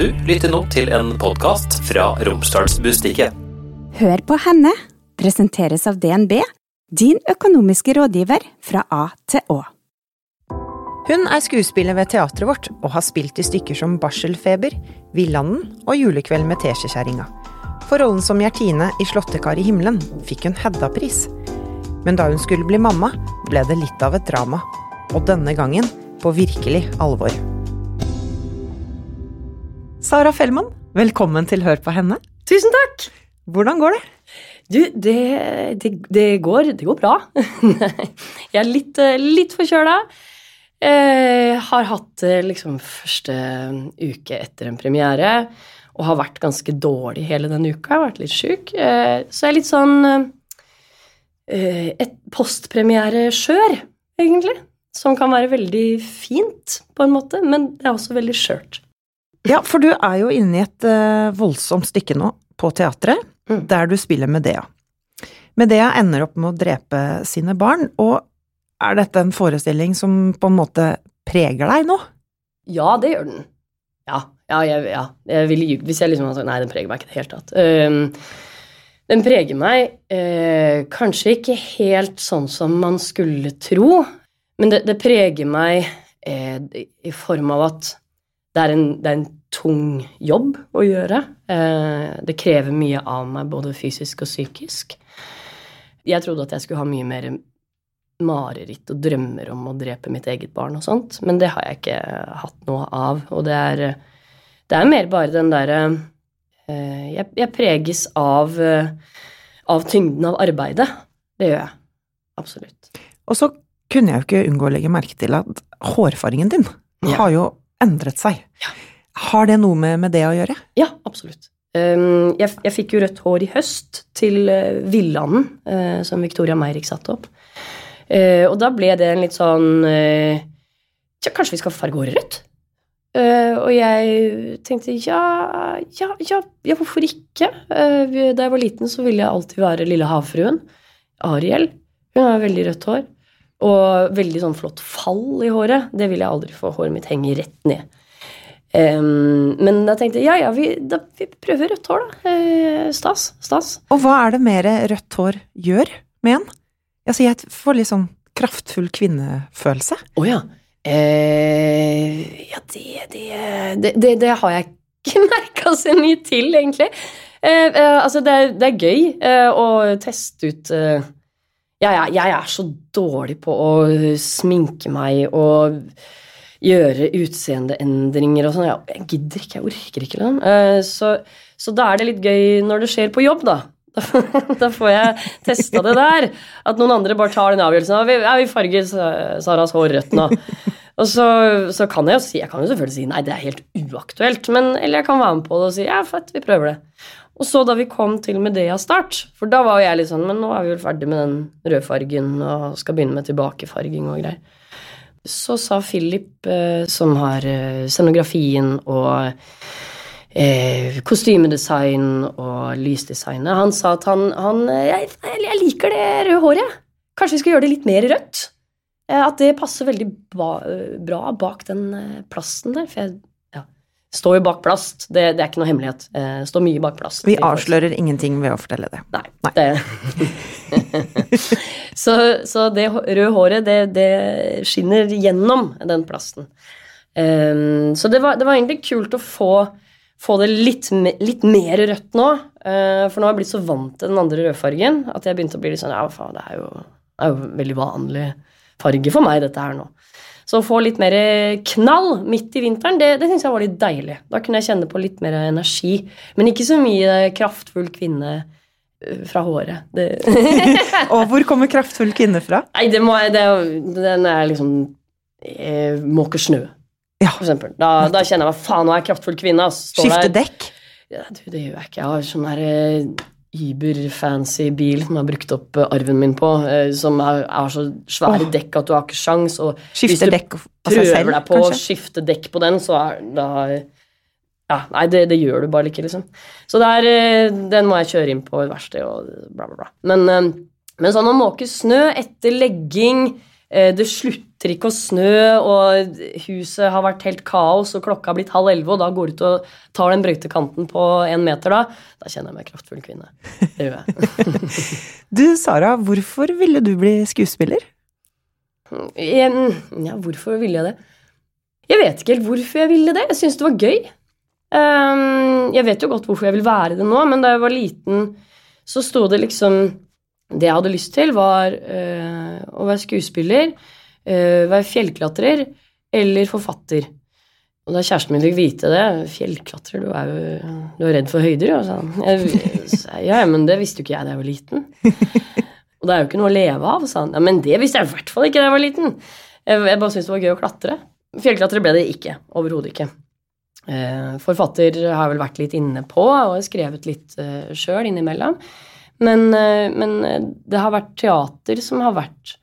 Du lytter nå til en podkast fra Romsdalsbustiket. Hør på henne presenteres av DNB, din økonomiske rådgiver fra A til Å. Hun er skuespiller ved teatret vårt og har spilt i stykker som Barselfeber, Villanden og Julekveld med teskjekjerringa. For rollen som Gjertine i Slåttekar i himmelen fikk hun Hedda-pris. Men da hun skulle bli mamma, ble det litt av et drama. Og denne gangen på virkelig alvor. Sara Fellmann, velkommen til Hør på henne. Tusen takk! Hvordan går det? Du, det, det, det, går, det går bra. jeg er litt, eh, litt forkjøla. Eh, har hatt eh, liksom første uke etter en premiere og har vært ganske dårlig hele denne uka. Jeg har vært litt sjuk. Så jeg er litt sånn et postpremiere-skjør, egentlig. Som kan være veldig fint, på en måte, men det er også veldig skjørt. Ja, for du er jo inne i et uh, voldsomt stykke nå, på teatret, mm. der du spiller Medea. Medea ender opp med å drepe sine barn, og er dette en forestilling som på en måte preger deg nå? Ja, det gjør den. Ja. Ja, jeg, ja. jeg ville ljugd hvis jeg liksom hadde sagt nei, den preger meg ikke i det hele tatt. Um, den preger meg uh, kanskje ikke helt sånn som man skulle tro, men det, det preger meg uh, i form av at det er, en, det er en, tung jobb å gjøre. Uh, det krever mye av meg, både fysisk og psykisk. Jeg trodde at jeg skulle ha mye mer mareritt og drømmer om å drepe mitt eget barn og sånt, men det har jeg ikke hatt noe av. Og det er det er mer bare den derre eh, jeg, jeg, preges av, eh, av tyngden av arbeidet. Det gjør jeg. Absolutt. Og så kunne jeg jo ikke unngå å legge merke til at hårfargen din ja. har jo endret seg. Ja. Har det noe med, med, det å gjøre? Ja, absolutt. Um, jeg, jeg, fikk jo rødt hår i høst til uh, Villanden, uh, som Victoria Meirik satte opp. Uh, og da ble det en litt sånn Tja, kanskje vi skal farge håret rødt? Og jeg tenkte ja, ja, ja, ja hvorfor ikke? Da jeg var liten, så ville jeg alltid være lille havfruen. Ariel. Hun har veldig rødt hår. Og veldig sånn flott fall i håret. Det vil jeg aldri få. Håret mitt henger rett ned. Um, men da tenkte jeg ja, ja, vi, da, vi prøver rødt hår, da. Eh, stas. Stas. Og hva er det mer rødt hår gjør med en? Altså, jeg får litt sånn kraftfull kvinnefølelse. Å oh, ja. Eh, ja, det det, det det, har jeg ikke merka så mye til, egentlig. Eh, eh, altså, det er, det er gøy eh, å teste ut eh, ja, ja, jeg er så dårlig på å sminke meg og gjøre utseendeendringer og sånn. Jeg gidder ikke, jeg orker ikke. Liksom. Så, så da er det litt gøy når det skjer på jobb, da. Da får jeg testa det der. At noen andre bare tar den avgjørelsen. Ja, vi farger Saras hår rødt nå. Og så, så, kan jeg jo si, jeg kan jo selvfølgelig si nei, det er helt uaktuelt. Men, eller jeg kan være med på det og si ja, fett, vi prøver det. Og så da vi kom til Medea Start, for da var jeg litt sånn Men nå er vi vel ferdig med den rødfargen og skal begynne med tilbakefarging og greier. Så sa Philip, eh, som har eh, scenografien og eh, kostymedesign og lysdesignet. Han sa at han, han jeg, jeg, liker det røde håret. Kanskje vi skal gjøre det litt mer rødt? At det passer veldig bra bak den plassen der. For jeg står jo bak plast. Det, det, er ikke noe hemmelighet. Eh, står mye bak plast. Vi avslører ingenting ved å fortelle det. Nei. Nei. Det. så, så, det røde håret, det, det, skinner gjennom den plasten. Um, så det var, det var egentlig kult å få få det litt, litt, mer rødt nå. Uh, for nå har jeg blitt så vant til den andre rødfargen at jeg begynte å bli litt sånn Ja, faen, det er jo, det er jo veldig vanlig farge for meg, dette her nå. Så å få litt mer knall midt i vinteren, det, det syns jeg var litt deilig. Da kunne jeg kjenne på litt mer energi. Men ikke så mye kraftfull kvinne øh, fra håret. og hvor kommer kraftfull kvinne fra? Nei, det må jeg, det, Den er liksom eh, Måker snø ja. for eksempel. Da, da, kjenner jeg meg faen, nå er jeg kraftfull kvinne. Skifte dekk? Ja, du, det gjør jeg ikke. Jeg har sånn her eh, Uber-fancy bil som jeg har brukt opp eh, arven min på. Eh, som har, så svære oh. dekk at du har ikke sjans. Og skifte dekk av seg selv, prøver deg på kanskje? å skifte dekk på den, så er da ja, Nei, det, det, gjør du bare ikke, liksom. Så der, den må jeg kjøre inn på verksted og bla, bla, bla. Men, men sånn å måke snø etter legging eh, det slutter ikke å snø, og huset har vært helt kaos, og klokka har blitt halv elleve, og da går du ut og tar den brøytekanten på en meter, da, da kjenner jeg meg kraftfull kvinne. Det gjør jeg. Du, Sara, hvorfor ville du bli skuespiller? Jeg, ja, hvorfor ville jeg det? Jeg vet ikke helt hvorfor jeg ville det. Jeg syns det var gøy. Um, jeg vet jo godt hvorfor jeg vil være det nå, men da jeg var liten, så sto det liksom Det jeg hadde lyst til, var uh, å være skuespiller, uh, være fjellklatrer eller forfatter. Og da kjæresten min fikk vite det Fjellklatrer, du er jo du er redd for høyder, jo. Ja, men det visste jo ikke jeg da jeg var liten. Og det er jo ikke noe å leve av, sa han. Ja, men det visste jeg i hvert fall ikke da jeg var liten. Jeg, jeg bare syntes det var gøy å klatre. Fjellklatre ble det ikke. Overhodet ikke. Eh, forfatter har jeg vel vært litt inne på og skrevet litt eh, sjøl innimellom. Men, eh, men, det har vært teater som har vært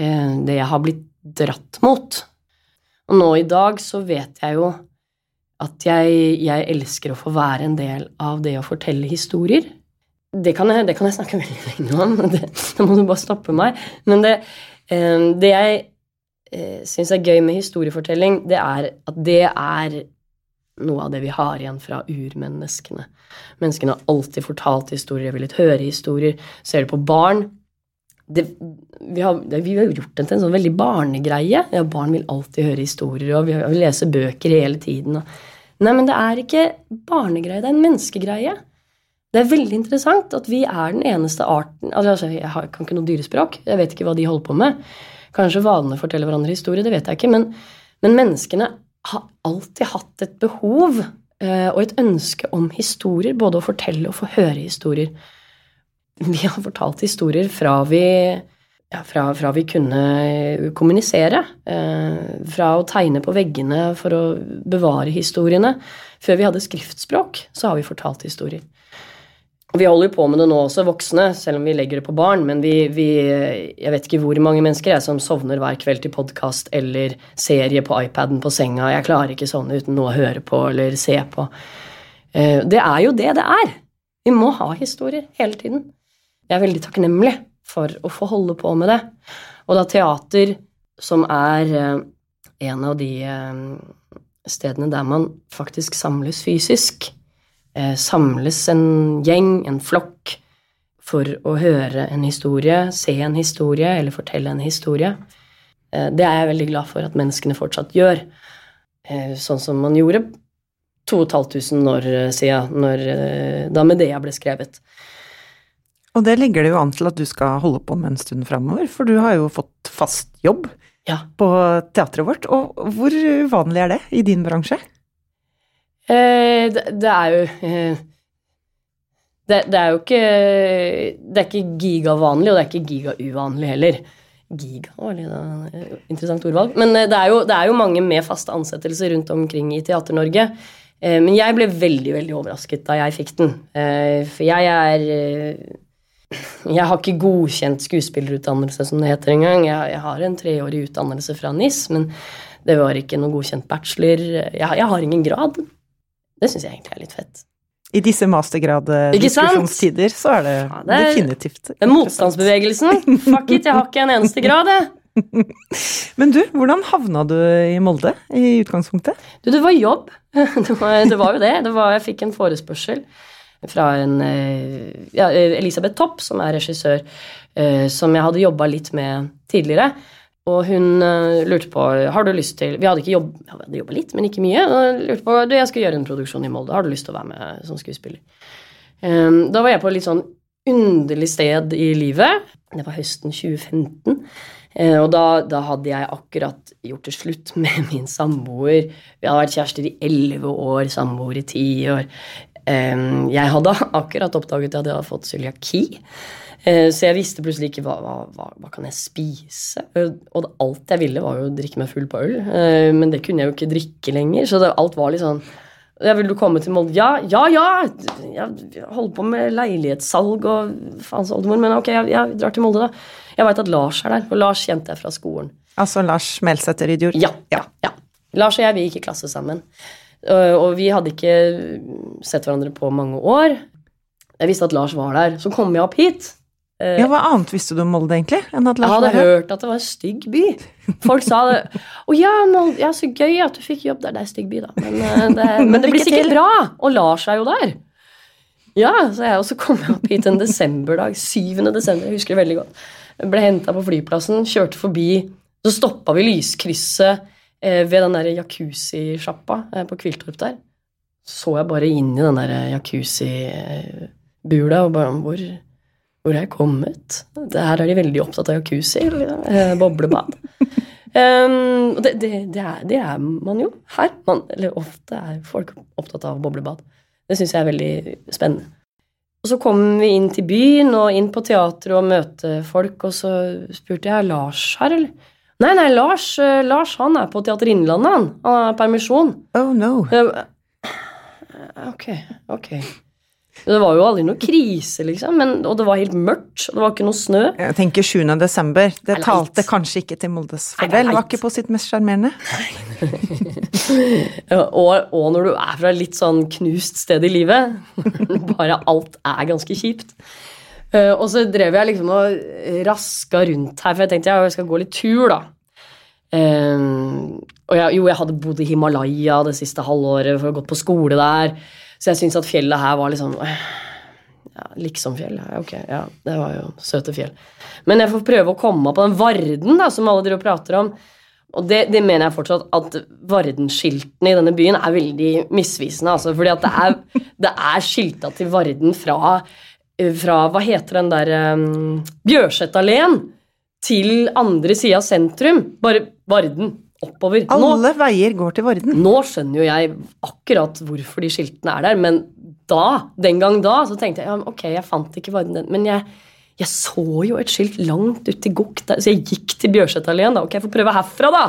eh, det jeg har blitt dratt mot. Og nå i dag så vet jeg jo at jeg, jeg elsker å få være en del av det å fortelle historier. Det kan jeg, det kan jeg snakke veldig lenge om. Da må du bare stoppe meg. Men det, eh, det jeg eh, syns er gøy med historiefortelling, det er at det er noe av det vi har igjen fra urmenneskene. Menneskene har alltid fortalt historier, villet høre historier. Ser du på barn det, vi, har, det, vi, har, gjort det til en sånn veldig barnegreie. Ja, barn vil alltid høre historier, og vi vil lese bøker hele tiden. Nei, men det er ikke barnegreie, det er en menneskegreie. Det er veldig interessant at vi er den eneste arten altså, Jeg kan ikke noe dyrespråk, jeg vet ikke hva de holder på med. Kanskje hvalene forteller hverandre historier, det vet jeg ikke. Men, men menneskene har alltid hatt et behov eh, og et ønske om historier, både å fortelle og få høre historier. Vi har fortalt historier fra vi, ja, fra, fra vi kunne kommunisere. Eh, fra å tegne på veggene for å bevare historiene. Før vi hadde skriftspråk, så har vi fortalt historier. Vi holder jo på med det nå også, voksne, selv om vi legger det på barn. Men vi, vi Jeg vet ikke hvor mange mennesker jeg som sovner hver kveld til podkast eller serie på iPaden på senga. Jeg klarer ikke sånn uten noe å høre på eller se på. Eh, det er jo det det er. Vi må ha historier hele tiden. Jeg er veldig takknemlig for å få holde på med det. Og da teater, som er eh, en av de eh, stedene der man faktisk samles fysisk, samles en gjeng, en flokk, for å høre en historie, se en historie eller fortelle en historie. Eh, det er jeg veldig glad for at menneskene fortsatt gjør. Eh, sånn som man gjorde 2500 år siden, når, da Medea ble skrevet. Og det legger det jo an til at du skal holde på med en stund framover, for du har jo fått fast jobb ja. på teatret vårt. Og hvor uvanlig er det i din bransje? Eh, det, det, er jo eh, det, det, er jo ikke Det er ikke gigavanlig, og det er ikke gigauvanlig heller. Giga var litt uh, interessant ordvalg. Men det er, jo, det, er jo, mange med faste ansettelser rundt omkring i Teater-Norge. men jeg ble veldig veldig overrasket da jeg fikk den. for jeg er Jeg har ikke godkjent skuespillerutdannelse, som det heter engang. Jeg, jeg har en treårig utdannelse fra NIS, men det var ikke noe godkjent bachelor. Jeg, jeg har ingen grad. Det syns jeg egentlig er litt fett. I disse mastergraddiskusjonstider så er det, ja, det er, definitivt Det er motstandsbevegelsen. Fuck it, jeg har ikke en eneste grad, jeg. Men du, hvordan havna du i Molde i utgangspunktet? Du, det var jobb. Det var, det var jo det. det var, jeg fikk en forespørsel fra en eh, ja, Elisabeth Topp, som er regissør, eh, som jeg hadde jobba litt med tidligere. Og hun uh, lurte på har du lyst til Vi hadde ikke jobb, hadde jobba litt, men ikke mye. Og lurte på du, jeg skulle gjøre en produksjon i Molde. Har du lyst til å være med som skuespiller? Um, da var jeg på et litt sånn underlig sted i livet. Det var høsten 2015. Uh, eh, og da, da, hadde jeg akkurat gjort det slutt med min samboer. Vi hadde vært kjærester i elleve år, samboer i ti år. Um, jeg hadde akkurat oppdaget at jeg hadde fått cøliaki. Eh, så jeg visste plutselig ikke hva, hva, hva kan jeg spise. Og alt jeg ville, var jo å drikke meg full på øl. Eh, men det kunne jeg jo ikke drikke lenger, så det, alt var litt sånn ja, Vil du komme til Molde? Ja, ja, ja! Jeg holder på med leilighetssalg og faens oldemor, men ok, jeg, jeg, drar til Molde, da. Jeg veit at Lars er der, og Lars kjente jeg fra skolen. Altså Lars Melsæter Idiot? Ja, ja, ja. Lars og jeg vi gikk i klasse sammen. Og vi hadde ikke sett hverandre på mange år. Jeg visste at Lars var der. Så kom jeg opp hit Eh, Ja, hva annet visste du om Molde, egentlig? Enn at jeg Lars hadde var her? hørt at det var en stygg by. Folk sa det. Å ja, Molde, ja, så gøy at du fikk jobb der. Det er en stygg by, da. Men, eh, det, men det blir sikkert bra. Og Lars er jo der. Ja, så jeg også kom jeg opp hit en desemberdag. 7. desember, jeg husker det veldig godt. Jeg ble henta på flyplassen, kjørte forbi. Så stoppa vi lyskrysset eh, ved den der jacuzzi-sjappa eh, på Kviltorp der. Så jeg bare inn i den der jacuzzi-bula og bare hvor, hvor er jeg kommet? Det her er de veldig opptatt av jacuzzi. Liksom. Eh, boblebad. Um, det, det, det, er, det er man jo her. Man, eller ofte er folk opptatt av boblebad. Det syns jeg er veldig spennende. Og så kom vi inn til byen og inn på teatret og møte folk, og så spurte jeg Lars her, eller? Nei, nei, Lars, eh, Lars han er på Teater Innlandet, han. Han har permisjon. Oh no. Uh, Ok, ok. Det var jo aldri noe krise, liksom, men, og det var helt mørkt, og det var ikke noe snø. Jeg tenker 7. desember. Det talte kanskje ikke til Moldes fordel. Var ikke på sitt mest sjarmerende. Ja, Og, og når du er fra litt sånn knust sted i livet, bare alt er ganske kjipt. Eh, og så drev jeg liksom og raska rundt her, for jeg tenkte jeg skal gå litt tur, da. Eh, og jeg, jo, jeg hadde bodd i Himalaya det siste halvåret, for å gått på skole der, så jeg syns at fjellet her var liksom ja, Liksom-fjell. Ja, ok, ja, det var jo søte fjell. Men jeg får prøve å komme på den Varden da, som alle dere prater om. Og det, det mener jeg fortsatt at Varden-skiltene i denne byen er veldig misvisende. Altså, fordi at det er, det er skilta til Varden fra, fra Hva heter den der um, Bjørsetalleen til andre sida av sentrum. Bare Varden oppover. Nå, Alle veier går til Varden. nå skjønner jo jeg akkurat hvorfor de skiltene er der, men da, den gang da, så tenkte jeg ja, ok, jeg fant ikke Varden, men jeg, jeg så jo et skilt langt ute i Gokk, så jeg gikk til Bjørsetalleen. da, Ok, jeg får prøve herfra, da!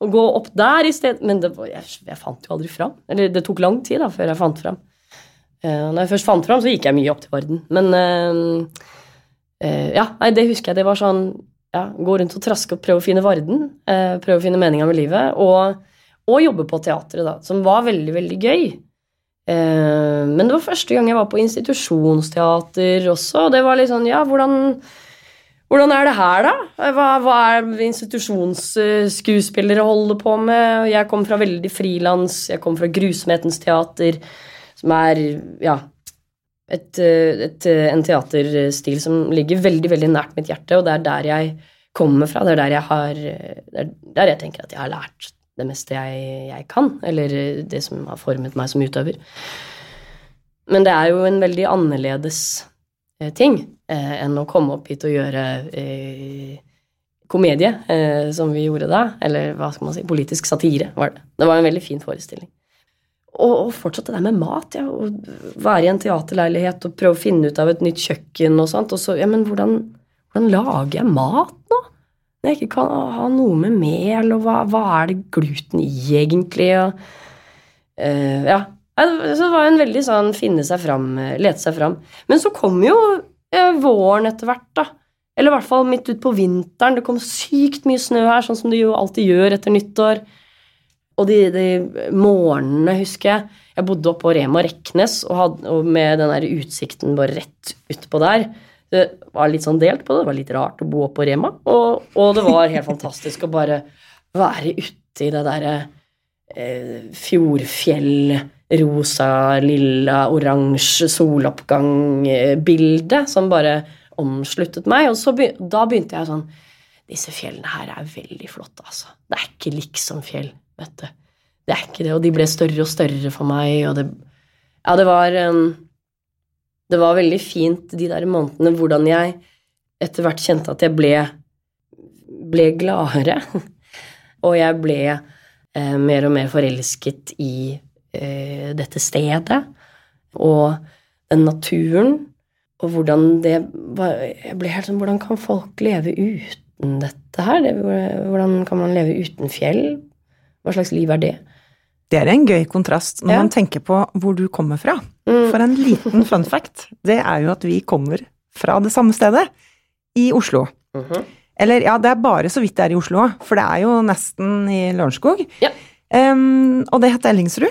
Og gå opp der i stedet. Men var- jeg, jeg fant jo aldri fram. Eller det tok lang tid da, før jeg fant fram. Uh, når jeg først fant fram, så gikk jeg mye opp til Varden. Men uh, uh, ja, nei, det husker jeg. Det var sånn ja, Gå rundt og traske og prøve å finne Varden. Eh, prøve å finne meninga med livet. Og, og jobbe på teatret, da, som var veldig, veldig gøy. Eh, men det var første gang jeg var på institusjonsteater også. og Det var litt sånn Ja, hvordan, hvordan er det her, da? Hva, hva er institusjonsskuespillere holder på med? Jeg kom fra veldig frilans. Jeg kom fra Grusomhetens teater, som er ja, et, eh, et, eh, en teaterstil som ligger veldig veldig nært mitt hjerte, og det er der jeg kommer fra. Det er der jeg har Det er der jeg tenker at jeg har lært det meste jeg, jeg kan, eller eh, det som har formet meg som utøver. Men det er jo en veldig annerledes eh, ting eh, enn å komme opp hit og gjøre eh, komedie, eh, som vi gjorde da. Eller hva skal man si, politisk satire, var det. Det var en veldig fin forestilling. Og, og fortsatt det der med mat. Ja, Og være i en teaterleilighet og prøve å finne ut av et nytt kjøkken og sånt. Og så, ja, men hvordan, hvordan lager jeg mat nå? Når jeg ikke kan ha noe med mel, og hva, hva er det gluten i, egentlig? Og, uh, ja. Så det var en veldig sånn finne seg fram, lete seg fram. Men så kom jo uh, våren etter hvert, da. Eller i hvert fall midt utpå vinteren. Det kom sykt mye snø her, sånn som det jo alltid gjør etter nyttår. Og de, de morgenene, husker jeg. Jeg bodde oppe på Rema Reknes og, hadde, og med den der utsikten bare rett utpå der. Det var litt sånn delt på det. Det var litt rart å bo oppe på Rema. Og, og det var helt fantastisk å bare være ute i det derre eh, fjordfjell, rosa, lilla, oransje soloppgang-bildet som bare omsluttet meg. Og begy da begynte jeg sånn Disse fjellene her er veldig flotte, altså. Det er ikke liksom fjell, vet. Det er ikke det. Og de ble større og større for meg, og det Ja, det var um, Det var veldig fint de der månedene hvordan jeg etter hvert kjente at jeg ble ble gladere. Og jeg ble eh, mer og mer forelsket i eh, dette stedet og den naturen. Og hvordan det Jeg ble helt sånn Hvordan kan folk leve uten dette her? Det, hvordan kan man leve uten fjell? Hva slags liv er det? Det er en gøy kontrast når Ja. man tenker på hvor du kommer fra. Mm. For en liten fun fact, det er jo at vi kommer fra det samme stedet. I Oslo. Mhm. Eller ja, det er bare så vidt det er i Oslo, for det er jo nesten i Lørenskog. Ja. Um, og det heter Ellingsrud.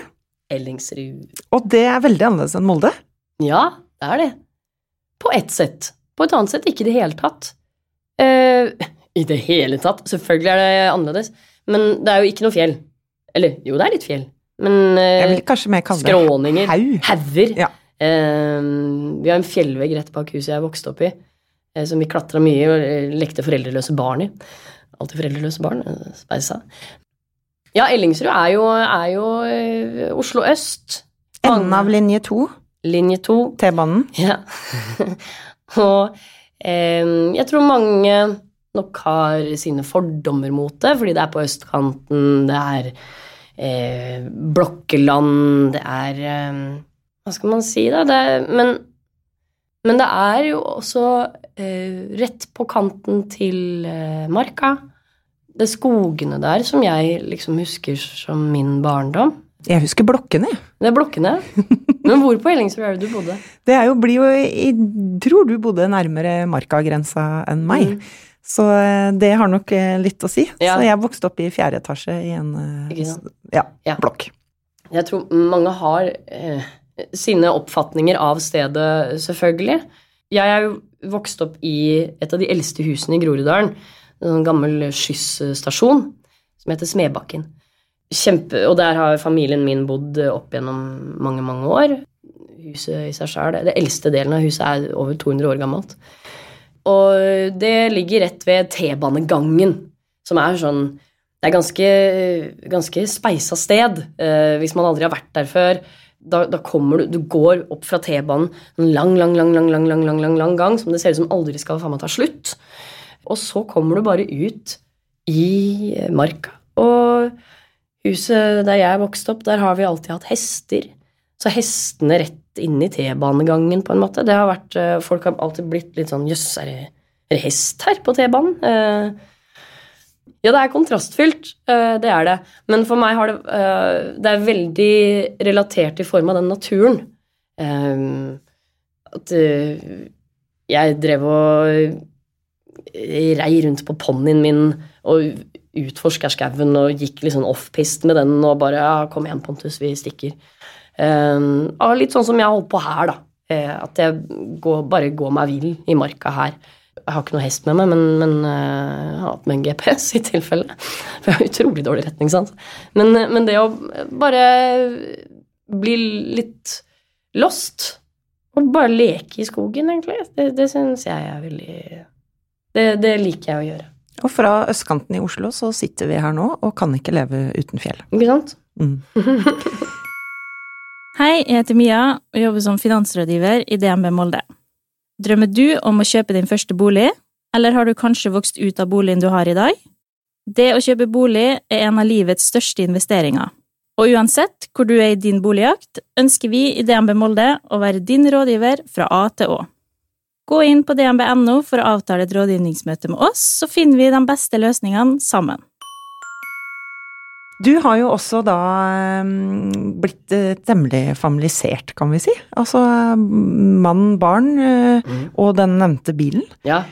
Ellingsrud Og det er veldig annerledes enn Molde. Ja, det er det. På ett sett. på et annet sett ikke i det hele tatt. Uh, I det hele tatt. Selvfølgelig er det annerledes. Men det er jo ikke noe fjell. Eller jo, det er litt fjell. Men eh, skråninger, haug. hauger Ja. eh, Vi har en fjellvegg rett bak huset jeg vokste opp i, eh, som vi klatra mye og eh, lekte foreldreløse barn i. Alltid foreldreløse barn. eh, Speisa. Ja, Ellingsrud er jo, er jo eh, Oslo øst. Enden av linje to, Linje to. T-banen. Ja. og jeg tror mange nok har sine fordommer mot det, fordi det er på østkanten, det er eh, blokkeland, det er eh, Hva skal man si, da? Det er, men, men det er jo også eh, rett på kanten til eh, marka. Det er skogene der som jeg liksom husker som min barndom. Jeg husker blokkene, jeg. Det er blokkene. Men hvor på Ellingsrud er det du bodde? Det er jo, blir jo Jeg tror du bodde nærmere markagrensa enn meg. Mm. Så eh, det har nok eh, litt å si. Ja. Så jeg vokste opp i fjerde etasje i en eh, ja, Ja. blokk. Jeg tror mange har eh, sine oppfatninger av stedet, selvfølgelig. Jeg er jo vokst opp i et av de eldste husene i Groruddalen. En sånn gammel skyssstasjon som heter Smedbakken. Kjempe, og der har familien min bodd opp gjennom mange, mange år. Huset i seg sjøl Det eldste delen av huset er over 200 år gammelt. Og det ligger rett ved T-banegangen, som er sånn Det er ganske, ganske speisa sted. Eh, hvis man aldri har vært der før, da, da kommer du Du går opp fra T-banen en lang, lang, lang, lang, lang, lang, lang, lang, lang gang som det ser ut som aldri skal faen meg ta slutt. Og så kommer du bare ut i marka. Og huset der jeg vokste opp, der har vi alltid hatt hester. Så hestene rett inn i T-banegangen, på en måte. Det har vært, eh, Folk har alltid blitt litt sånn Jøss, er det hest her på T-banen? Eh, ja, det er kontrastfylt, eh, det er det. Men for meg har det eh, Det er veldig relatert i form av den naturen. Eh, At eh, jeg drev og rei rundt på ponnien min og utforska skauen og gikk litt sånn offpist med den og bare ja, 'Kom igjen, Pontus, vi stikker'. Um, litt sånn som jeg holdt på her, da. Eh, at jeg går, bare går meg vill i marka her. Jeg har ikke noe hest med meg, men, men eh, jeg har hatt med en GPS i tilfelle. For jeg har utrolig dårlig retning, sant. Men, eh, men det å bare bli litt lost, og bare leke i skogen, egentlig, det, det syns jeg er veldig det, det liker jeg å gjøre. Og fra østkanten i Oslo så sitter vi her nå og kan ikke leve uten fjell. Ikke sant? Mm. Hei, jeg heter Mia og jobber som finansrådgiver i DNB Molde. Drømmer du om å kjøpe din første bolig, eller har du kanskje vokst ut av boligen du har i dag? Det å kjøpe bolig er en av livets største investeringer, og uansett hvor du er i din boligjakt, ønsker vi i DNB Molde å være din rådgiver fra A til Å. Gå inn på dnb.no for å avtale et rådgivningsmøte med oss, så finner vi de beste løsningene sammen. Du har jo også da mm, blitt eh, temmelig familisert, kan vi si. Altså mann, barn eh, Mm. og den nevnte bilen. Ja.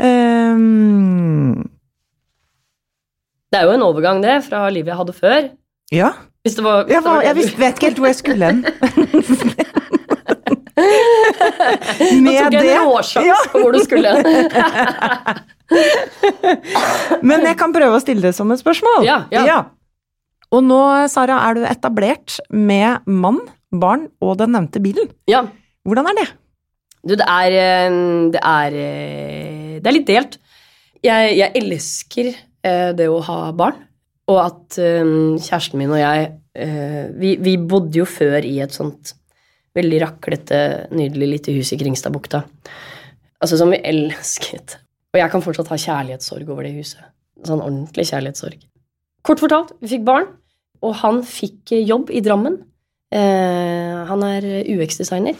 Um, Det er jo en overgang, det, fra livet jeg hadde før. ja. Hvis det var, Jeg, var, jeg visst, vet ikke helt hvor jeg skulle hen. Nå Med tok jeg det en råsjanse Ja. på hvor du skulle. hen. Men jeg kan prøve å stille det som et spørsmål. Ja, ja. Og nå, Sara, er du etablert med mann, barn og den nevnte bilen. ja. Hvordan er det? Du, det er eh, Det er, eh, det er litt delt. Jeg, jeg elsker eh, det å ha barn, og at kjæresten min og jeg vi, vi bodde jo før i et sånt veldig raklete, nydelig lite hus i Kringstadbukta. Altså som vi elsket. Og jeg kan fortsatt ha kjærlighetssorg over det huset. Sånn ordentlig kjærlighetssorg. Kort fortalt, vi fikk barn, og han fikk jobb i Drammen. Eh, han er UX-designer.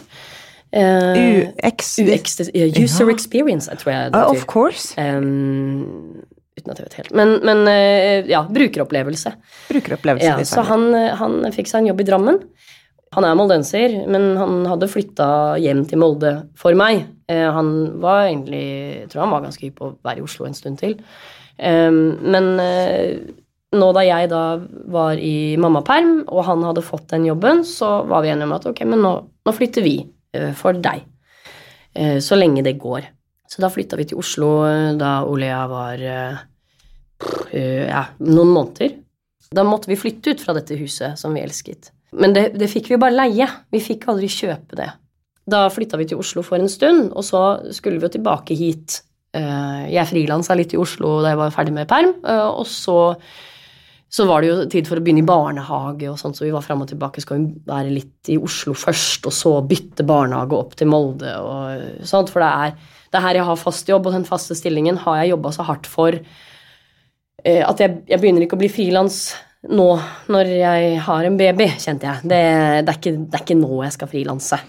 Eh, UX UX, user Ja. experience, tror jeg Uh. Of course. Um, uten at jeg vet helt. Men, men eh, ja, brukeropplevelse. Brukeropplevelse. Ja, så han, han fikk seg en jobb i Drammen. Han er moldenser, men han hadde flytta hjem til Molde for meg. Eh, han var egentlig Jeg tror han var ganske hypp på å være i Oslo en stund til. Men nå da jeg da var i mammaperm, og han hadde fått den jobben, så var vi enige om at ok, men nå, nå flytter vi eh, for deg. Eh, så lenge det går. Så da flytta vi til Oslo eh, da Olea var ja, noen måneder. Da måtte vi flytte ut fra dette huset som vi elsket. Men det, det fikk vi bare leie. Vi fikk aldri kjøpe det. Da flytta vi til Oslo for en stund, og så skulle vi jo tilbake hit. Jeg frilansa litt i Oslo da jeg var ferdig med perm, og så så var det jo tid for å begynne i barnehage, og sånt, så vi var fram og tilbake. Skal vi være litt i Oslo først, og så bytte barnehage opp til Molde? og sånt, For det er, det er her jeg har fast jobb, og den faste stillingen har jeg jobba så hardt for eh, at jeg, jeg begynner ikke å bli frilans nå når jeg har en baby, kjente jeg. Det, det, er, ikke, det er ikke nå jeg skal frilanse.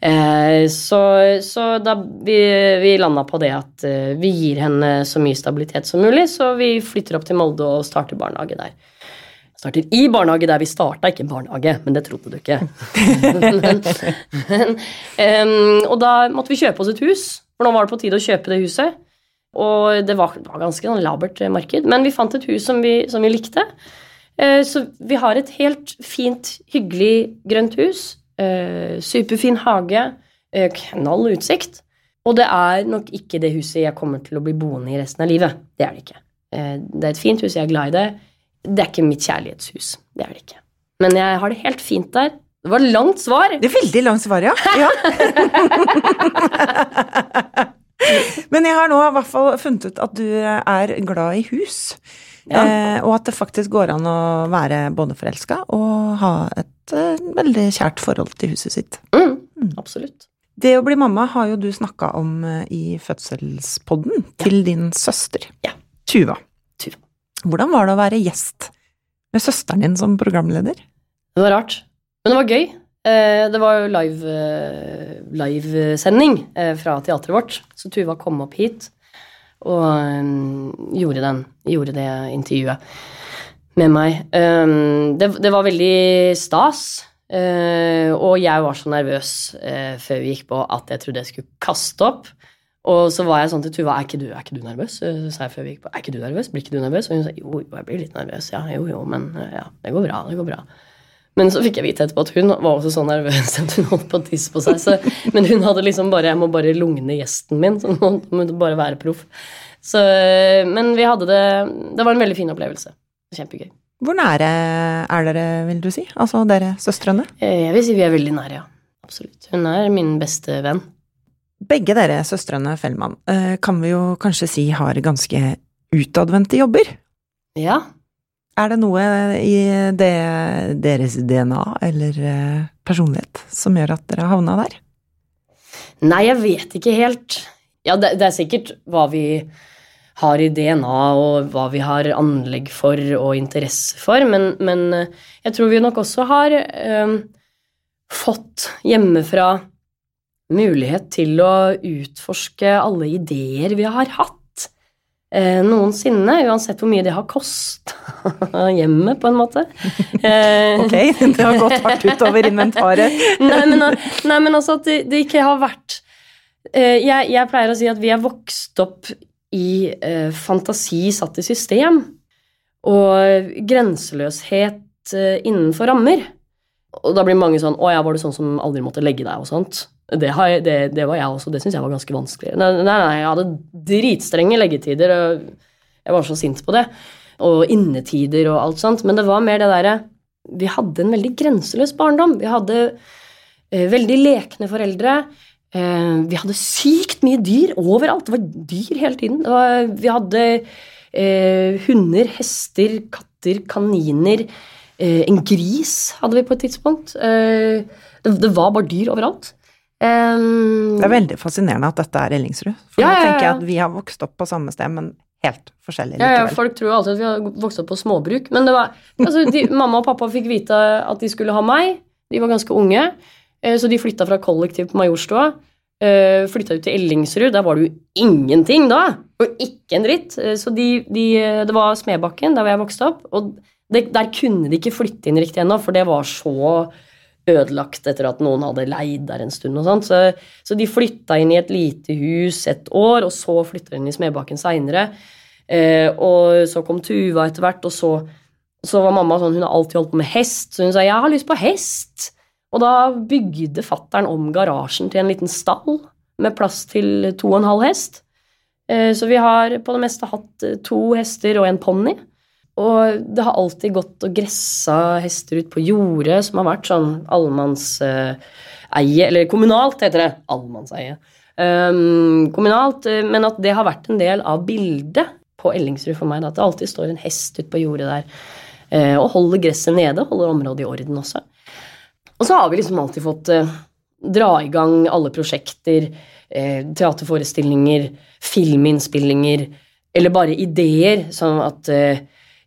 Eh, så, så da vi, vi landa på det at eh, vi gir henne så mye stabilitet som mulig, så vi flytter opp til Molde og starter barnehage der. Starter i barnehage der vi starta, ikke barnehage, men det trodde du ikke. men, og da måtte vi kjøpe oss et hus, for nå var det på tide å kjøpe det huset. Og det var, var ganske sånn labert marked, men vi fant et hus som vi, som vi likte. Uh, Så vi har et helt fint, hyggelig grønt hus. Eh, Superfin hage. eh, Knall utsikt. Og det er nok ikke det huset jeg kommer til å bli boende i resten av livet. Det er det ikke. Eh, Det er et fint hus, jeg er glad i det. Det er ikke mitt kjærlighetshus. Det er det ikke. Men jeg har det helt fint der. Det var langt svar. Det er veldig langt svar, ja. ja. Men jeg har nå i hvert fall funnet ut at du er glad i hus. Ja. Eh, og at det faktisk går an å være både forelska og ha et eh, veldig kjært forhold til huset sitt. Mm, absolutt. Det å bli mamma har jo du snakka om eh, i fødselspodden til din søster. Ja. Tuva. Tuva. Hvordan var det å være gjest med søsteren din som programleder? Det var rart. Men det var gøy. Eh, Det var jo live, eh, livesending fra teatret vårt, så Tuva kom opp hit og um, gjorde, den, gjorde det intervjuet med meg. Um, Det, det var veldig stas, Uh, og jeg var så nervøs uh, før vi gikk på at jeg trodde jeg skulle kaste opp. Og så var jeg sånn til Tuva, er ikke du, er ikke du nervøs? Så sa jeg før vi gikk på, er ikke du nervøs? Blir ikke du nervøs? Og hun sa jo, jo, jeg blir litt nervøs. Ja, jo, jo, men eh, ja, det går bra, det går bra. Men så fikk jeg vite etterpå at hun var også så nervøs at hun holdt på å tisse på seg. Så, men hun hadde liksom bare Jeg må bare lugne gjesten min, så nå må du bare være proff. Så, men vi hadde det Det var en veldig fin opplevelse. Kjempegøy. Hvor nære er dere, vil du si? Altså dere søstrene? Eh, Jeg vil si vi er veldig nære, ja. Absolutt. Hun er min beste venn. Begge dere søstrene Fellmann eh, kan vi jo kanskje si har ganske utadvendte jobber. Ja. Er det noe i det, deres DNA eller eh, personlighet som gjør at dere havna der? Nei, jeg vet ikke helt. Ja, det, det er sikkert hva vi har i DNA, og hva vi har anlegg for og interesse for, men, men eh, jeg tror vi nok også har eh, fått hjemmefra mulighet til å utforske alle ideer vi har hatt noensinne, uansett hvor mye det har kosta hjemme, på en måte. Eh, Ok, det har gått hardt utover inventaret. nei, men, nei, men altså at det, det ikke har vært eh, jeg, jeg pleier å si at vi er vokst opp i eh, fantasi satt i system, og grenseløshet eh, innenfor rammer. Og da blir mange sånn 'Å ja, var du sånn som aldri måtte legge deg?' og sånt. Det, jeg, det, det var jeg også. Det syns jeg var ganske vanskelig. Nei, nei, nei, jeg hadde dritstrenge leggetider, og jeg var så sint på det. Og innetider og alt sånt. Men det var mer det derre Vi hadde en veldig grenseløs barndom. Vi hadde eh, veldig lekne foreldre. Eh, vi hadde sykt mye dyr overalt. Det var dyr hele tiden. Var, vi hadde eh, hunder, hester, katter, kaniner. Eh, en gris hadde vi på et tidspunkt. Eh, det, det var bare dyr overalt. Eh, Det er veldig fascinerende at dette er Ellingsrud. For Ja, nå tenker jeg at vi har vokst opp på samme sted, men helt forskjellig Ja, ja, folk tror alltid at vi har vokst opp på småbruk. Men det var, altså, de, mamma og pappa fikk vite at de skulle ha meg. De var ganske unge, eh, så de flytta fra kollektiv på Majorstua. eh, Flytta ut til Ellingsrud. Der var det jo ingenting da! Og ikke en dritt. Eh, Så de, de, det var Smedbakken, der hvor jeg vokste opp. Og det, der kunne de ikke flytte inn riktig ennå, for det var så ødelagt etter at noen hadde leid der en stund. og sånt. Så, så de flytta inn i et lite hus et år, og så flytta de inn i Smedbakken seinere. Eh, og så kom Tuva etter hvert, og så, så var mamma sånn Hun har alltid holdt på med hest, så hun sa 'jeg har lyst på hest'. Og da bygde fattern om garasjen til en liten stall med plass til to og en halv hest. Eh, Så vi har på det meste hatt to hester og en ponni. Og det har alltid gått og gressa hester ut på jordet, som har vært sånn allemannseie Eller kommunalt, heter det. Allemannseie. Um, kommunalt, eh, men at det har vært en del av bildet på Ellingsrud for meg. At det alltid står en hest ute på jordet der eh, og holder gresset nede, holder området i orden også. Og så har vi liksom alltid fått eh, dra i gang alle prosjekter, teaterforestillinger, filminnspillinger, eller bare ideer, sånn at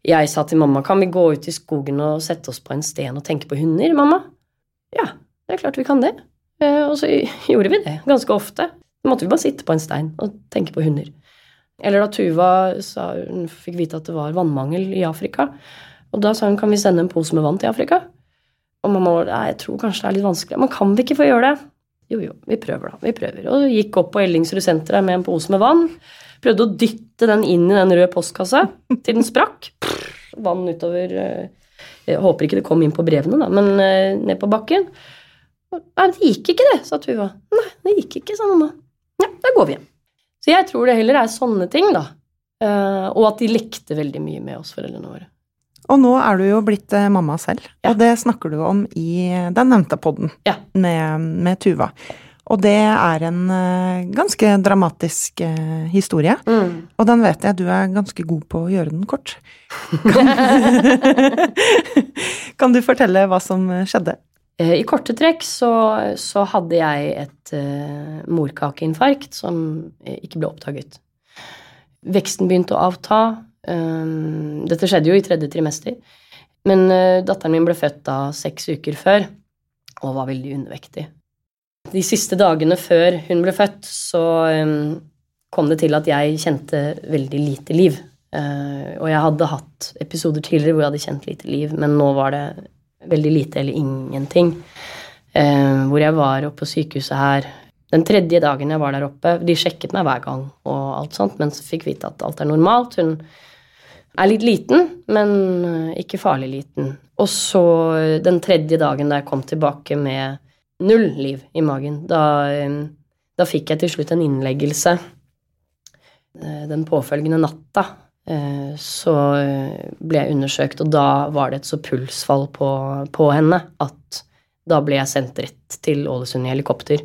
jeg sa til mamma kan vi gå ut i skogen og sette oss på en sten og tenke på hunder, mamma? Ja, det er klart vi kan det. Eh, og så gjorde vi det ganske ofte. Da måtte vi bare sitte på en stein og tenke på hunder. Eller da Tuva sa, hun fikk vite at det var vannmangel i Afrika, og da sa hun kan vi sende en pose med vann til Afrika? Og mamma var jeg tror kanskje det er litt vanskelig. Men kan vi ikke få gjøre det? Jo, jo, vi prøver, da. Vi prøver. Og gikk opp på Ellingsrud senter med en pose med vann. Prøvde å dytte den inn i den røde postkassa til den sprakk. Prr, vann utover eh, Jeg håper ikke det kom inn på brevene, da, men eh, ned på bakken. Nei, det gikk ikke, det, sa Tuva. Nei, det gikk ikke, sa mamma. Ja, da går vi hjem. Så jeg tror det heller er sånne ting, da. Eh, og at de lekte veldig mye med oss, foreldrene våre. Og nå er du jo blitt mamma selv, Ja. og det snakker du om i den nevnte podden Ja. med, med Tuva. Og det er en eh, ganske dramatisk eh, historie, og den vet jeg du er ganske god på å gjøre den kort. Kan, kan du fortelle hva som skjedde? Eh, I korte trekk så, så hadde jeg et uh, morkakeinfarkt som ikke ble oppdaget. Veksten begynte å avta. Um, dette skjedde jo i tredje trimester. Men uh, datteren min ble født da seks uker før og var veldig undervektig. De siste dagene før hun ble født, så um, kom det til at jeg kjente veldig lite liv. Eh, og jeg hadde hatt episoder tidligere hvor jeg hadde kjent lite liv, men nå var det veldig lite eller ingenting. Eh, hvor jeg var oppe på sykehuset her den tredje dagen jeg var der oppe. De sjekket meg hver gang, og alt sånt, men så fikk vite at alt er normalt. Hun er litt liten, men eh, ikke farlig liten. Og så den tredje dagen da jeg kom tilbake med null liv i magen, da, eh, da fikk jeg til slutt en innleggelse eh, den påfølgende natta. eh, Så eh, ble jeg undersøkt, og da var det et så pulsfall på, på henne at da ble jeg sendt rett til Ålesund i helikopter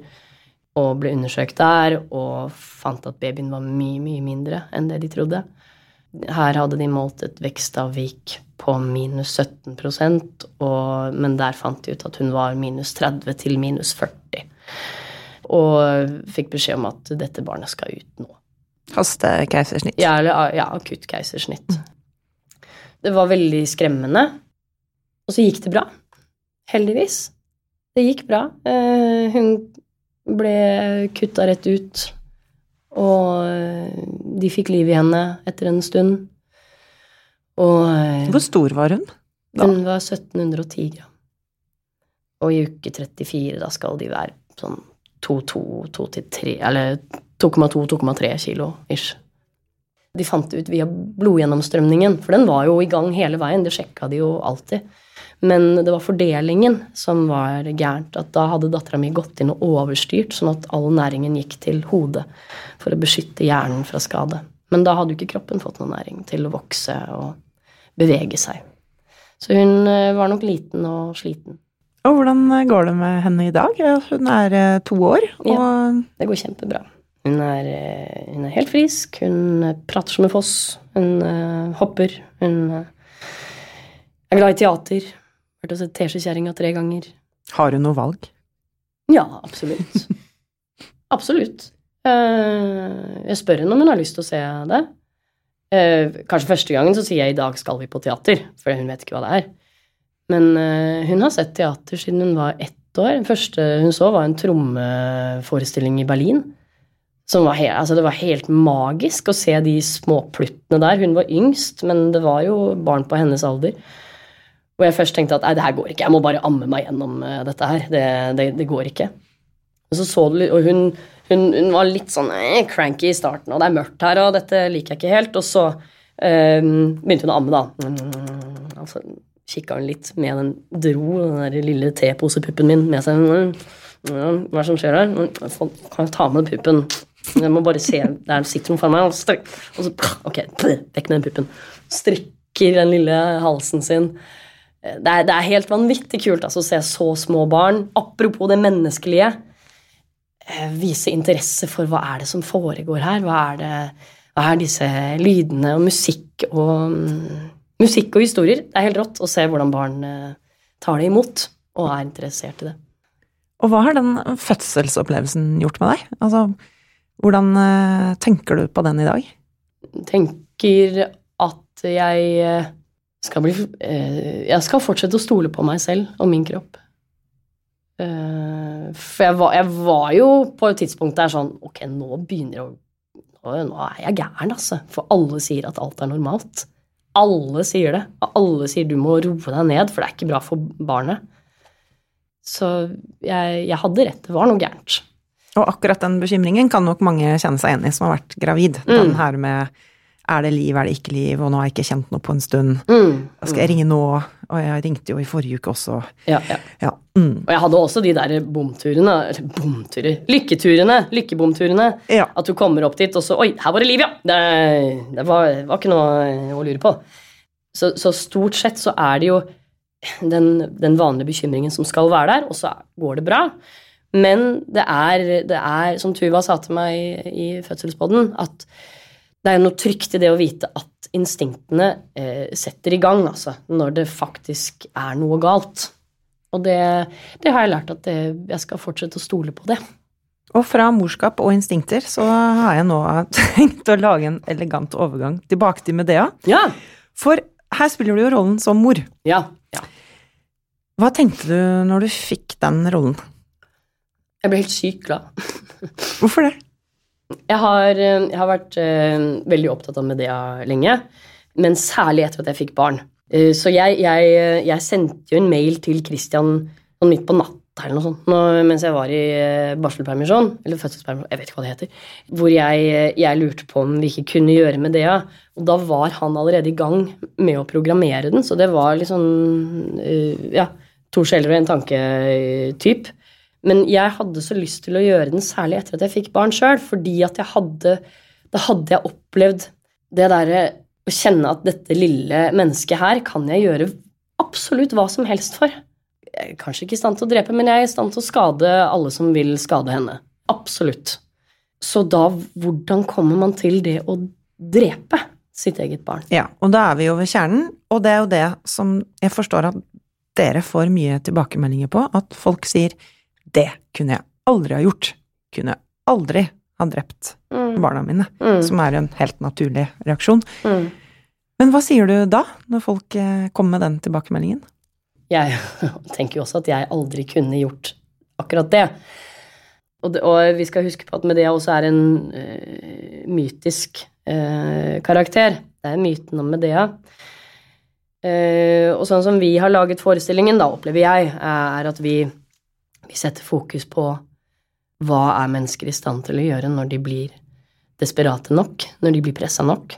og ble undersøkt der og fant at babyen var mye, mye mindre enn det de trodde. Her hadde de målt et vekstavvik på minus 17% og, men der fant de ut at hun var minus 30 til minus 40. Og fikk beskjed om at dette barnet skal ut nå. Hastekeisersnitt. Ja, eller ja, akutt keisersnitt. Det var veldig skremmende. Og så gikk det bra. Heldigvis. Det gikk bra. Eh, hun ble kutta rett ut, og eh, de fikk liv i henne etter en stund. Og eh, Hvor stor var hun? da? hun var 1710 gram. Og i uke 34, da skal de være sånn 2-2-2-3, eller 2,2-2,3 kilo ish. De fant det ut via blodgjennomstrømningen, for den var jo i gang hele veien. Det sjekka de jo alltid. Men det var fordelingen som var gærent. At da hadde dattera mi gått inn og overstyrt, sånn at all næringen gikk til hodet for å beskytte hjernen fra skade. Men da hadde jo ikke kroppen fått noe næring til å vokse og bevege seg. Så hun eh, var nok liten og sliten. Og hvordan går det med henne i dag? Hun er eh, to år, og Det går kjempebra. Hun er, eh, hun er helt frisk, hun eh, prater som en foss, hun uh, hopper, hun uh, er glad i teater. Vært og sett Teskjekjerringa tre ganger. har hun noe valg? Ja, absolutt. absolutt. Uh, jeg spør henne om hun har lyst til å se det. Eh, kanskje første gangen så sier jeg i dag skal vi på teater, for hun vet ikke hva det er. Men uh, hun har sett teater siden hun var ett år. Den første hun så, var en trommeforestilling i Berlin. Som var helt, altså det var helt magisk å se de småpluttene der. Hun var yngst, men det var jo barn på hennes alder. Og jeg først tenkte at nei, det her går ikke, jeg må bare amme meg gjennom eh, dette her. Det, det, det går ikke. Og så så du litt, og hun, hun, hun var litt sånn eh, cranky i starten, og det er mørkt her, og dette liker jeg ikke helt. Og så eh, begynte hun å amme, da. Og så kikka hun litt med den Dro den der lille teposepuppen min med seg hva er det som skjer her? Kan jeg ta med puppen? Jeg må bare se, der sitter hun foran meg, og, strekk- og så Ok, vekk med den puppen. Strekker den lille halsen sin. Det er, det er helt vanvittig kult altså, å se så små barn. Apropos det menneskelige. Eh, Vise interesse for hva er det som foregår her. Hva er, det, hva er disse lydene og musikk og mm, Musikk og historier. Det er helt rått å se hvordan barn eh, tar det imot og er interessert i det. Og hva har den fødselsopplevelsen gjort med deg? Altså, hvordan eh, tenker du på den i dag? tenker at jeg skal bli Jeg skal fortsette å stole på meg selv og min kropp. Eh, For jeg var, jeg var jo på et tidspunkt der sånn Ok, nå begynner jeg å nå, nå er jeg gæren, altså. For alle sier at alt er normalt. Alle sier det. Og alle sier du må roe deg ned, for det er ikke bra for barnet. Så jeg, jeg hadde rett. Det var noe gærent. Og akkurat den bekymringen kan nok mange kjenne seg igjen i som har vært gravid. Mm. Den her med er det liv, er det ikke liv, og nå har jeg ikke kjent noe på en stund. Mm. Skal jeg ringe nå? Og jeg ringte jo i forrige uke også. Ja, ja. Ja. Mm. Og jeg hadde også de der bomturene. Eller bomturer Lykketurene. Lykkebomturene. Ja. At du kommer opp dit, og så Oi, her var det liv, ja! Det, det var, var ikke noe å lure på. Så, så stort sett så er det jo den, den vanlige bekymringen som skal være der, og så går det bra. Men det er, det er som Tuva sa til meg i, i fødselspodden, at det er noe trygt i det å vite at instinktene eh, setter i gang, altså, når det faktisk er noe galt. Og det, det har jeg lært at det, jeg skal fortsette å stole på det. Og fra morskap og instinkter så har jeg nå tenkt å lage en elegant overgang tilbake til Medea. Ja. For her spiller du jo rollen som mor. Ja. ja. Hva tenkte du når du fikk den rollen? Jeg ble helt sykt glad. Hvorfor det? Jeg har, eh, jeg har vært uh, veldig opptatt av Medea lenge, men særlig etter at jeg fikk barn. Eh, så jeg, jeg, jeg sendte jo en mail til Christian sånn midt på natta eller noe sånt, mens jeg var i eh, barselpermisjon, eller fødselspermisjon, jeg vet ikke hva det heter, hvor jeg, jeg lurte på om vi ikke kunne gjøre med Medea. Og da var han allerede i gang med å programmere den, så det var eh, Ja, to sjeler og en tanke-typ. Men jeg hadde så lyst til å gjøre den særlig etter at jeg fikk barn sjøl, fordi at jeg hadde Da hadde jeg opplevd det derre å kjenne at dette lille mennesket her kan jeg gjøre absolutt hva som helst for. Jeg er kanskje ikke i stand til å drepe, men jeg er i stand til å skade alle som vil skade henne. Absolutt. Så da, hvordan kommer man til det å drepe sitt eget barn? Ja, og da er vi jo ved kjernen, og det er jo det som jeg forstår at dere får mye tilbakemeldinger på, at folk sier det kunne jeg aldri ha gjort. Kunne aldri ha drept Mm. Barna mine, Mm. som er en helt naturlig reaksjon. Mm. Men hva sier du da, når folk eh, kommer med den tilbakemeldingen? Jeg tenker jo også at jeg aldri kunne gjort akkurat det. Og, det, og vi skal huske på at Medea også er en uh, mytisk uh, karakter. Det er myten om Medea. Uh, og sånn som vi har laget forestillingen, da opplever jeg, er at vi, vi setter fokus på hva er mennesker i stand til å gjøre når de blir desperate nok, når de blir pressa nok.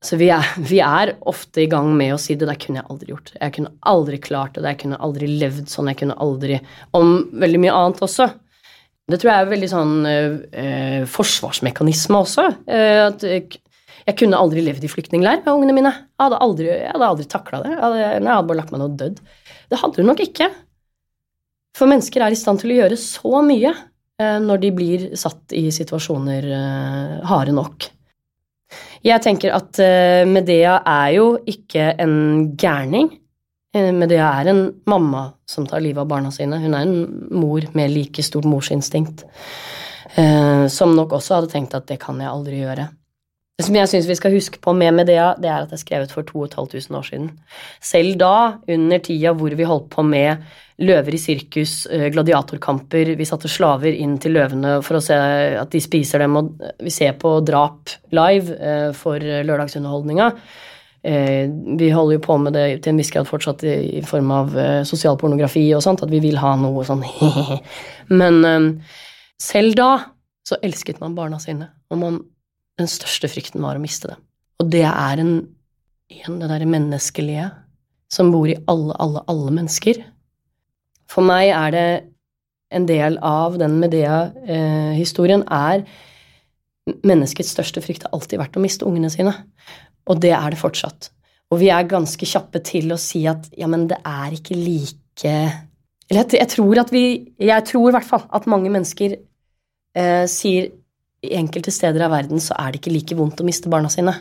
Så vi er, vi er ofte i gang med å si det der kunne jeg aldri gjort. Jeg kunne aldri klart det, jeg kunne aldri levd sånn, jeg kunne aldri Om veldig mye annet også. Det tror jeg er veldig sånn eh, forsvarsmekanisme også. Eh, at jeg, kunne aldri levd i flyktningleir med ungene mine. Jeg hadde aldri, jeg aldri takla det. Jeg hadde, jeg hadde bare lagt meg noe dødd. Det hadde du nok ikke. For mennesker er i stand til å gjøre så mye når de blir satt i situasjoner eh, harde nok. Jeg tenker at eh, Medea er jo ikke en gærning. Eh, Medea er en mamma som tar livet av barna sine. Hun er en mor med like stort morsinstinkt. eh, som nok også hadde tenkt at det kan jeg aldri gjøre. Det som jeg syns vi skal huske på med Medea, det er at det er skrevet for 2500 år siden. Selv da, under tida hvor vi holdt på med løver i sirkus, eh, gladiatorkamper, vi satte slaver inn til løvene for å se at de spiser dem, og vi ser på drap live eh, for lørdagsunderholdninga. Eh, Vi holder jo på med det til en viss grad fortsatt i, form av sosial pornografi og sånt, at vi vil ha noe sånn Men eh, selv da så elsket man barna sine, og man, den største frykten var å miste det. Og det er en, igjen det derre menneskelige som bor i alle, alle, alle mennesker. For meg er det en del av den Medea-historien, er menneskets største frykt har alltid vært å miste ungene sine. Og det er det fortsatt. Og vi er ganske kjappe til å si at ja, men det er ikke like Eller jeg, jeg tror at vi Jeg tror i hvert fall at mange mennesker eh, sier i enkelte steder av verden så er det ikke like vondt å miste barna sine.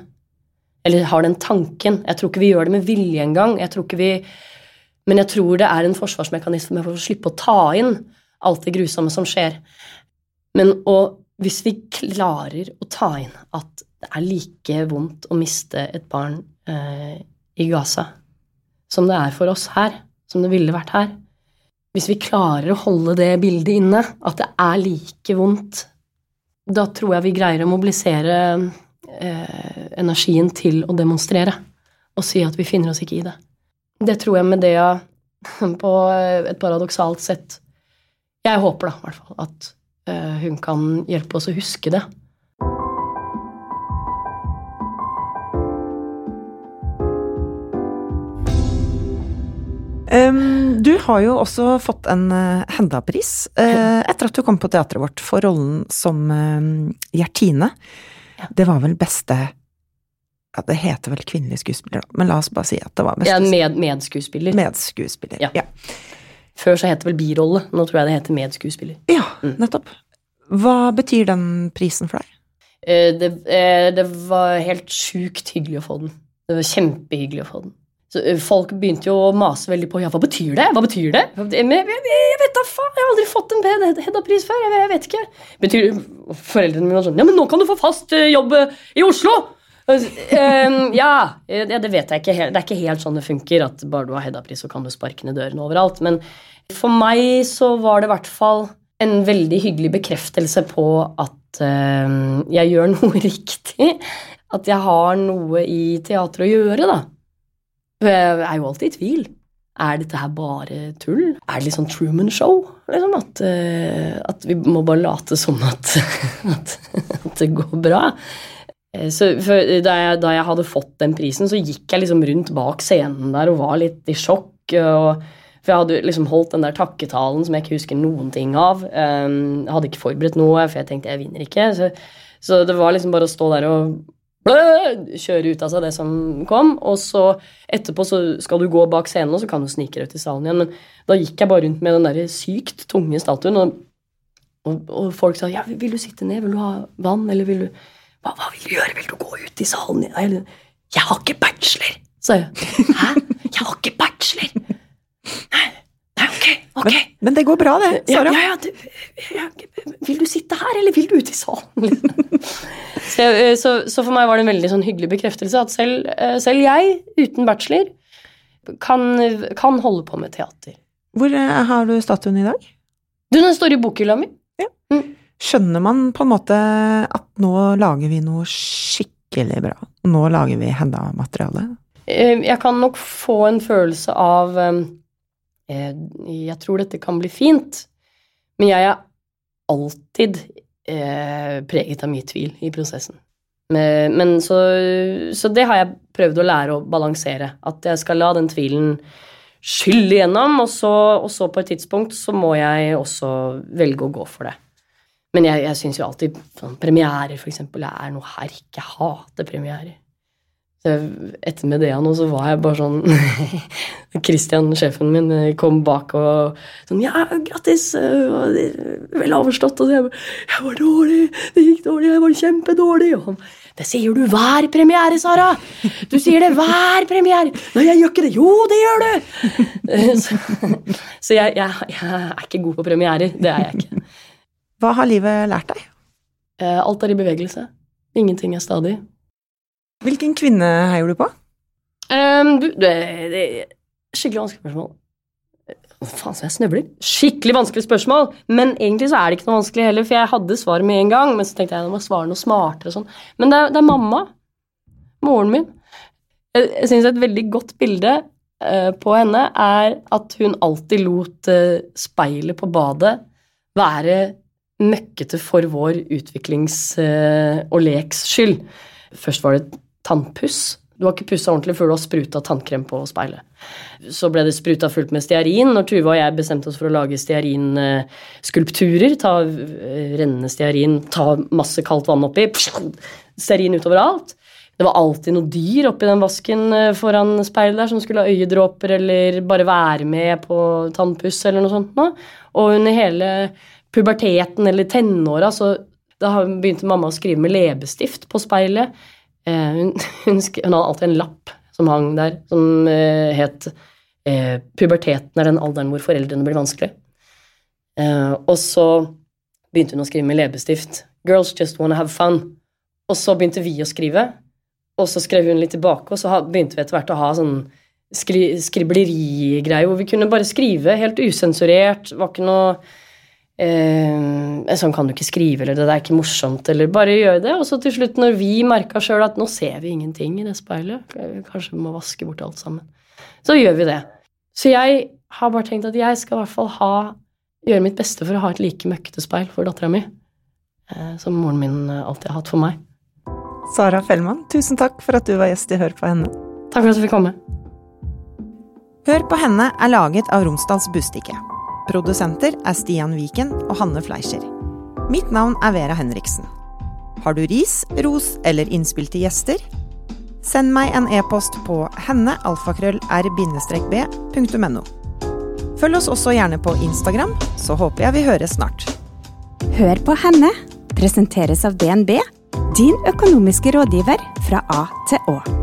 Eller har den tanken. Jeg tror ikke vi gjør det med vilje engang. Jeg tror ikke vi Men jeg tror det er en forsvarsmekanisme for å slippe å ta inn alt det grusomme som skjer. Men og, hvis vi klarer å ta inn at det er like vondt å miste et barn eh, i Gaza som det er for oss her, som det ville vært her Hvis vi klarer å holde det bildet inne, at det er like vondt, da tror jeg vi greier å mobilisere eh, energien til å demonstrere og si at vi finner oss ikke i det. Det tror jeg med det på et paradoksalt sett Jeg håper da, i hvert fall, at eh, hun kan hjelpe oss å huske det. Um, du har jo også fått en uh, Henda-pris uh, etter at du kom på teatret vårt for rollen som uh, Gjertine. Ja. Det var vel beste ja, Det heter vel kvinnelig skuespiller, men la oss bare si at det var beste er med, medskuespiller. medskuespiller. Ja. Ja. Før så het det vel birolle, nå tror jeg det heter medskuespiller. ja, nettopp. Hva betyr den prisen for deg? Eh, det, eh, det var helt sjukt hyggelig å få den. Det var kjempehyggelig å få den. Så Folk begynte jo å mase veldig på ja, hva betyr det? Hva betyr det? Jeg, vet da faen, jeg har aldri fått en Hedda-pris før. Jeg, vet ikke. Betyr, foreldrene mine var sånn Ja, men nå kan du få fast jobb i Oslo! Ja, det vet jeg ikke. Det er ikke helt sånn det funker, at bare du har Hedda-pris, så kan du sparke ned dørene overalt. Men for meg så var det i hvert fall en veldig hyggelig bekreftelse på at jeg gjør noe riktig. At jeg har noe i teateret å gjøre, da. For Jeg er jo alltid i tvil. Er dette her bare tull? Er det litt sånn Truman Show? Liksom at, eh, at vi må bare late som at, at, at det går bra. Eh, Så da, jeg, da jeg hadde fått den prisen, så gikk jeg liksom rundt bak scenen der og var litt i sjokk. Og, for jeg hadde liksom holdt den der takketalen som jeg ikke husker noen ting av. Jeg hadde ikke forberedt noe, for jeg tenkte jeg vinner ikke. Så, så det var liksom bare å stå der og kjøre ut av seg det som kom. Og så etterpå så skal du gå bak scenen, og så kan du snike deg ut i salen igjen. Men da gikk jeg bare rundt med den der sykt tunge statuen, og, og, og folk sa ja, vil du sitte ned, vil du ha vann, eller vil du hva, hva vil du gjøre, vil du gå ut i salen? igjen? jeg har ikke bachelor, sa jeg. Hæ? Jeg har ikke bachelor. Nei, nei ok, ok. Men, men det går bra, det, Sara. ja, ja, du, ja, vil du sitte her, eller vil du ut i salen? så, så, så for meg var det en veldig sånn hyggelig bekreftelse at selv, eh, selv jeg, uten bachelor, kan, kan holde på med teater. Hvor eh, har du statuen i dag? Du, den står i bokhylla mi. Skjønner man på en måte at nå lager vi noe skikkelig bra? Nå lager vi Hedda-materiale? Eh, Jeg kan nok få en følelse av eh, eh, Jeg tror dette kan bli fint, men jeg er alltid eh, preget av mye tvil i prosessen. Men, men så, så det har jeg prøvd å lære å balansere. At jeg skal la den tvilen skylle igjennom, og så, og så på et tidspunkt så må jeg også velge å gå for det. Men jeg, jeg syns jo alltid sånn, premierer for eksempel, er noe herk. Jeg hater premierer. Så etter Medea nå, så var jeg bare sånn Christian, sjefen min, eh, kom bak og sånn Ja, grattis! er Vel overstått. Og så jeg bare Jeg var dårlig! Det gikk dårlig! Jeg var kjempedårlig! Og han Det sier du hver premiere, Sara! Du sier det hver premiere! Nei, jeg gjør ikke det! Jo, det gjør du! Eh, Så, så jeg, jeg, jeg er ikke god på premierer. Det er jeg ikke. Hva har livet lært deg? Eh, Alt er i bevegelse. Ingenting er stadig. Hvilken kvinne heier du på? Um, det, det skikkelig vanskelig spørsmål. Faen, så jeg snøvler. Skikkelig vanskelig spørsmål, men egentlig så er det ikke noe vanskelig heller, for jeg hadde svaret med en gang, men så tenkte jeg nå må svare noe smartere og sånn. Men det er, det er mamma. Moren min. Jeg, jeg syns et veldig godt bilde uh, på henne er at hun alltid lot uh, speilet på badet være møkkete for vår utviklings- uh, og leks skyld. Først var det tannpuss. Du har ikke pussa ordentlig før du har spruta tannkrem på speilet. Så ble det spruta fullt med stearin. Når Tuva og jeg bestemte oss for å lage stearinskulpturer, ta eh, rennende stearin, ta masse kaldt vann oppi, stearin utover alt. Det var alltid noe dyr oppi den vasken eh, foran speilet der som skulle ha øyedråper eller bare være med på tannpuss eller noe sånt. Nå. Og under hele puberteten eller tenåra så da begynte mamma å skrive med leppestift på speilet. Eh, hun, hun, hun, hadde alltid en lapp som hang der, som eh, het eh, 'Puberteten er den alderen hvor foreldrene blir vanskelig'. Eh, og så begynte hun å skrive med leppestift. 'Girls just wanna have fun'. Og så begynte vi å skrive, og så skrev hun litt tilbake, og så begynte vi etter hvert å ha sånn skri skriblerigreie hvor vi kunne bare skrive helt usensurert. Var ikke noe eh, Sånn kan du ikke skrive, eller det er ikke morsomt, eller bare gjør det. Og så til slutt, når vi merka sjøl at nå ser vi ingenting i det speilet, kanskje vi må vaske bort alt sammen, så gjør vi det. Så jeg har bare tenkt at jeg skal i hvert fall ha, gjøre mitt beste for å ha et like møkkete speil for dattera mi eh, som moren min alltid har hatt for meg. Sara Fellmann, tusen takk for at du var gjest i Hør på henne. Takk for at du fikk komme. Hør på henne er laget av Romsdals Bustikke. Produsenter er Stian Viken og Hanne Fleischer. Mitt navn er Vera Henriksen. Har du ris, ros eller innspill til gjester? Send meg en e-post på hennealfakrøll-r-b.no. Følg oss også gjerne på Instagram, så håper jeg vi høres snart. Hør på henne presenteres av DNB, din økonomiske rådgiver fra A til Å.